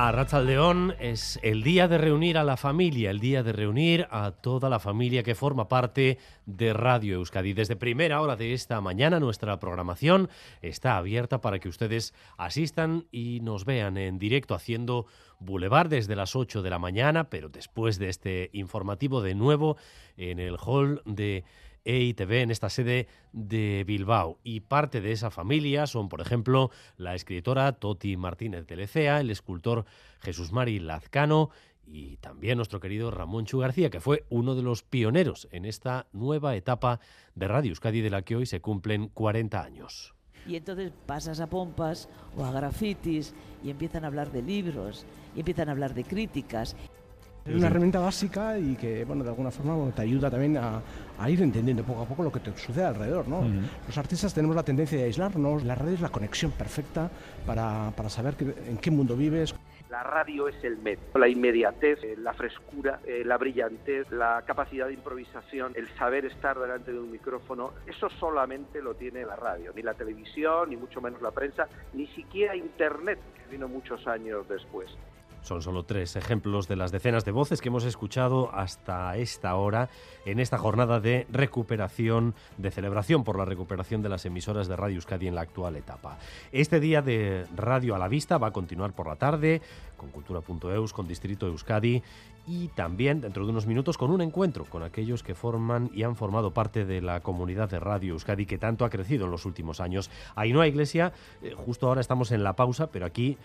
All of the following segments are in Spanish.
A Rachaldeón es el día de reunir a la familia, el día de reunir a toda la familia que forma parte de Radio Euskadi. Desde primera hora de esta mañana nuestra programación está abierta para que ustedes asistan y nos vean en directo haciendo Boulevard desde las 8 de la mañana, pero después de este informativo de nuevo en el hall de EITV en esta sede de Bilbao. Y parte de esa familia son, por ejemplo, la escritora Toti Martínez de Lecea, el escultor Jesús Mari Lazcano y también nuestro querido Ramón Chu García, que fue uno de los pioneros en esta nueva etapa de Radio Euskadi de la que hoy se cumplen 40 años. Y entonces pasas a pompas o a grafitis y empiezan a hablar de libros y empiezan a hablar de críticas. Es una herramienta básica y que, bueno, de alguna forma bueno, te ayuda también a, a, ir entendiendo poco a poco lo que te sucede alrededor, ¿no? Uh -huh. Los artistas tenemos la tendencia de aislarnos, la radio es la conexión perfecta para, para saber que, en qué mundo vives. La radio es el medio, la inmediatez, eh, la frescura, eh, la brillantez, la capacidad de improvisación, el saber estar delante de un micrófono, eso solamente lo tiene la radio, ni la televisión, ni mucho menos la prensa, ni siquiera Internet, que vino muchos años después. Son solo tres ejemplos de las decenas de voces que hemos escuchado hasta esta hora en esta jornada de recuperación, de celebración por la recuperación de las emisoras de Radio Euskadi en la actual etapa. Este día de Radio a la Vista va a continuar por la tarde con cultura.eus, con Distrito Euskadi y también dentro de unos minutos con un encuentro con aquellos que forman y han formado parte de la comunidad de Radio Euskadi que tanto ha crecido en los últimos años. Ainhoa Iglesia, eh, justo ahora estamos en la pausa, pero aquí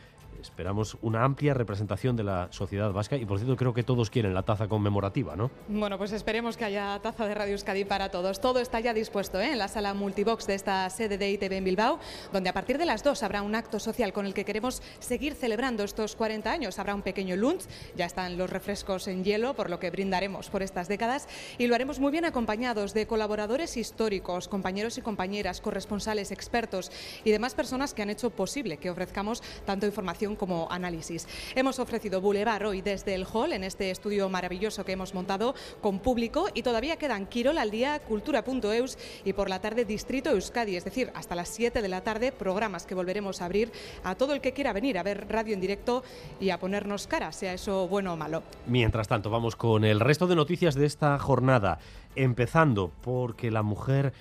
esperamos una amplia representación de la sociedad vasca y por cierto creo que todos quieren la taza conmemorativa, ¿no? Bueno, pues esperemos que haya taza de Radio Euskadi para todos. Todo está ya dispuesto ¿eh? en la sala multibox de esta sede de ITV en Bilbao, donde a partir de las 2 habrá un acto social con el que queremos seguir celebrando estos 40 años. Habrá un pequeño lunch, ya están los refrescos en hielo, por lo que brindaremos por estas décadas y lo haremos muy bien acompañados de colaboradores históricos, compañeros y compañeras, corresponsales, expertos y demás personas que han hecho posible que ofrezcamos tanto información como análisis. Hemos ofrecido Boulevard hoy desde el hall en este estudio maravilloso que hemos montado con público y todavía quedan Quirol al día, cultura.eus y por la tarde Distrito Euskadi, es decir, hasta las 7 de la tarde programas que volveremos a abrir a todo el que quiera venir a ver radio en directo y a ponernos cara, sea eso bueno o malo. Mientras tanto, vamos con el resto de noticias de esta jornada, empezando porque la mujer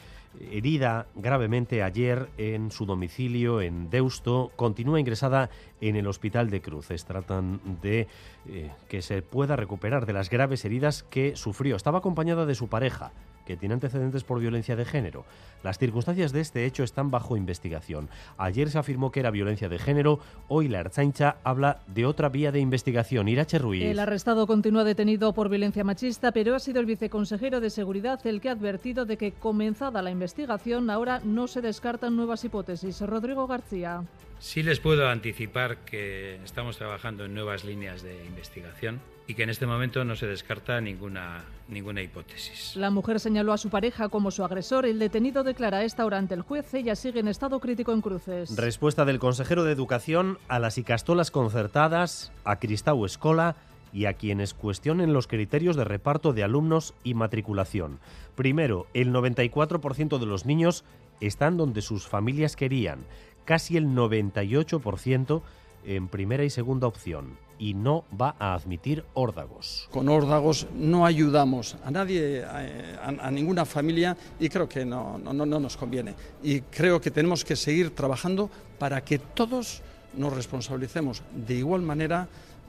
herida gravemente ayer en su domicilio en Deusto, continúa ingresada en el hospital de Cruces. Tratan de eh, que se pueda recuperar de las graves heridas que sufrió. Estaba acompañada de su pareja, que tiene antecedentes por violencia de género. Las circunstancias de este hecho están bajo investigación. Ayer se afirmó que era violencia de género, hoy la Ertzaintza habla de otra vía de investigación. Irache Ruiz. El arrestado continúa detenido por violencia machista, pero ha sido el viceconsejero de Seguridad el que ha advertido de que comenzada la investigación ahora no se descartan nuevas hipótesis. Rodrigo García. Sí les puedo anticipar que estamos trabajando en nuevas líneas de investigación y que en este momento no se descarta ninguna, ninguna hipótesis. La mujer señaló a su pareja como su agresor. El detenido declara a esta hora ante el juez. Ella sigue en estado crítico en Cruces. Respuesta del consejero de Educación a las icastolas concertadas, a Cristau Escola y a quienes cuestionen los criterios de reparto de alumnos y matriculación. Primero, el 94% de los niños están donde sus familias querían, casi el 98% en primera y segunda opción y no va a admitir órdagos. Con órdagos no ayudamos a nadie, a, ninguna familia y creo que no, no, no nos conviene. Y creo que tenemos que seguir trabajando para que todos nos responsabilicemos de igual manera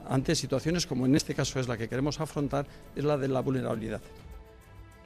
ante situaciones como en este caso es la que queremos afrontar, es la de la vulnerabilidad.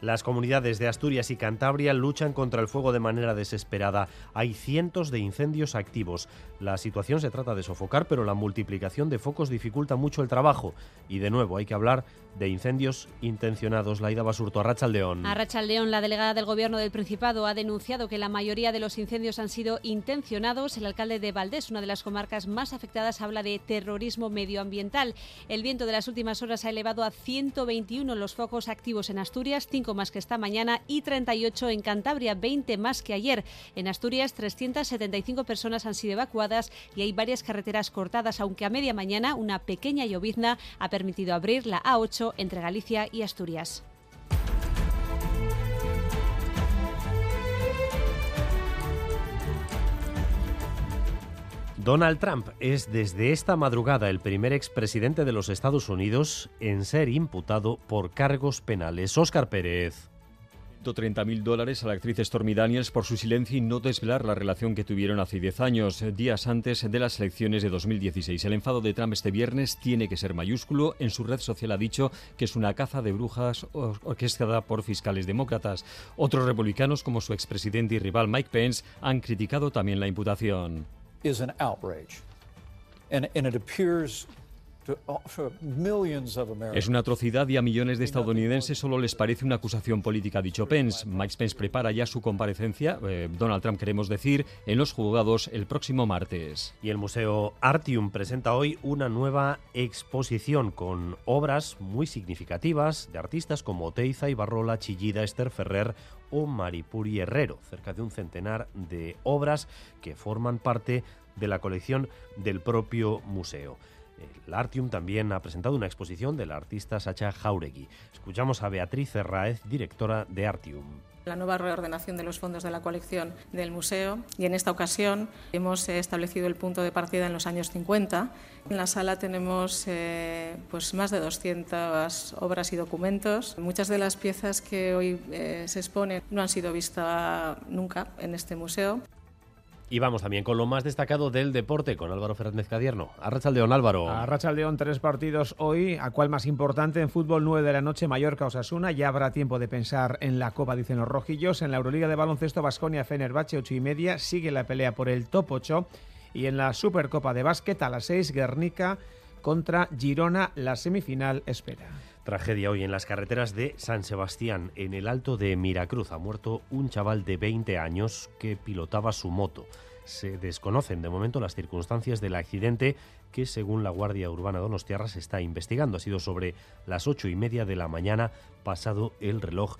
Las comunidades de Asturias y Cantabria luchan contra el fuego de manera desesperada. Hay cientos de incendios activos. La situación se trata de sofocar, pero la multiplicación de focos dificulta mucho el trabajo. Y de nuevo hay que hablar de incendios intencionados. Laida Basurto, Arrachaldeón. Arrachaldeón, la delegada del Gobierno del Principado, ha denunciado que la mayoría de los incendios han sido intencionados. El alcalde de Valdés, una de las comarcas más afectadas, habla de terrorismo medioambiental. El viento de las últimas horas ha elevado a 121 los focos activos en Asturias, 5 25 más que esta mañana y 38 en Cantabria, 20 más que ayer. En Asturias, 375 personas han sido evacuadas y hay varias carreteras cortadas, aunque a media mañana una pequeña llovizna ha permitido abrir la A8 entre Galicia y Asturias. Donald Trump es desde esta madrugada el primer expresidente de los Estados Unidos en ser imputado por cargos penales. Óscar Pérez. 30 mil dólares a la actriz Stormy Daniels por su silencio y no desvelar la relación que tuvieron hace 10 años, días antes de las elecciones de 2016. El enfado de Trump este viernes tiene que ser mayúsculo. En su red social ha dicho que es una caza de brujas orquestada por fiscales demócratas. Otros republicanos, como su expresidente y rival Mike Pence, han criticado también la imputación. Is an outrage. And, and it appears Es una atrocidad y a millones de estadounidenses solo les parece una acusación política, dicho Pence. Mike Pence prepara ya su comparecencia, eh, Donald Trump queremos decir, en los juzgados el próximo martes. Y el Museo Artium presenta hoy una nueva exposición con obras muy significativas de artistas como Teiza, Ibarrola, Chillida, Esther Ferrer o Maripuri Herrero, cerca de un centenar de obras que forman parte de la colección del propio museo. El Artium también ha presentado una exposición de la artista Sacha Jauregui. Escuchamos a Beatriz Serraez, directora de Artium la nueva reordenación de los fondos de la colección del museo y en esta ocasión hemos establecido el punto de partida en los años 50. En la sala tenemos eh, pues más de 200 obras y documentos. Muchas de las piezas que hoy eh, se exponen no han sido vistas nunca en este museo. Y vamos también con lo más destacado del deporte con Álvaro Fernández Cadierno. León, Álvaro. León, tres partidos hoy. ¿A cuál más importante? En fútbol, 9 de la noche, Mallorca Osasuna. Ya habrá tiempo de pensar en la Copa, dicen los rojillos. En la Euroliga de baloncesto, Basconia Fenerbahce, 8 y media. Sigue la pelea por el top 8. Y en la Supercopa de básquet, a las 6, Guernica contra Girona. La semifinal espera. Tragedia hoy en las carreteras de San Sebastián, en el alto de Miracruz. Ha muerto un chaval de 20 años que pilotaba su moto. Se desconocen de momento las circunstancias del accidente que, según la Guardia Urbana Donostiarra, se está investigando. Ha sido sobre las ocho y media de la mañana, pasado el reloj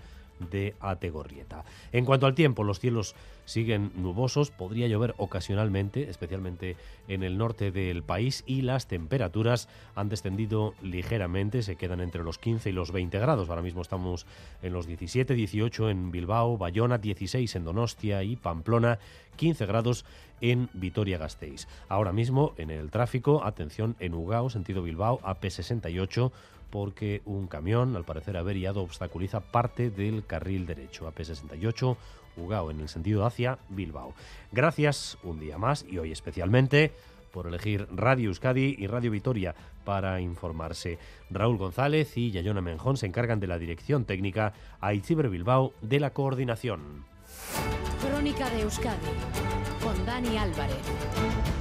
de Ategorrieta. En cuanto al tiempo, los cielos siguen nubosos, podría llover ocasionalmente, especialmente en el norte del país, y las temperaturas han descendido ligeramente, se quedan entre los 15 y los 20 grados. Ahora mismo estamos en los 17, 18 en Bilbao, Bayona, 16 en Donostia y Pamplona, 15 grados en Vitoria-Gasteiz. Ahora mismo en el tráfico, atención en Ugao, sentido Bilbao, AP68, porque un camión, al parecer averiado, obstaculiza parte del carril derecho. AP68, Ugao, en el sentido hacia Bilbao. Gracias un día más y hoy especialmente por elegir Radio Euskadi y Radio Vitoria para informarse. Raúl González y Yayona Menjón se encargan de la dirección técnica, a Itziber Bilbao de la coordinación. Crónica de Euskadi con Dani Álvarez.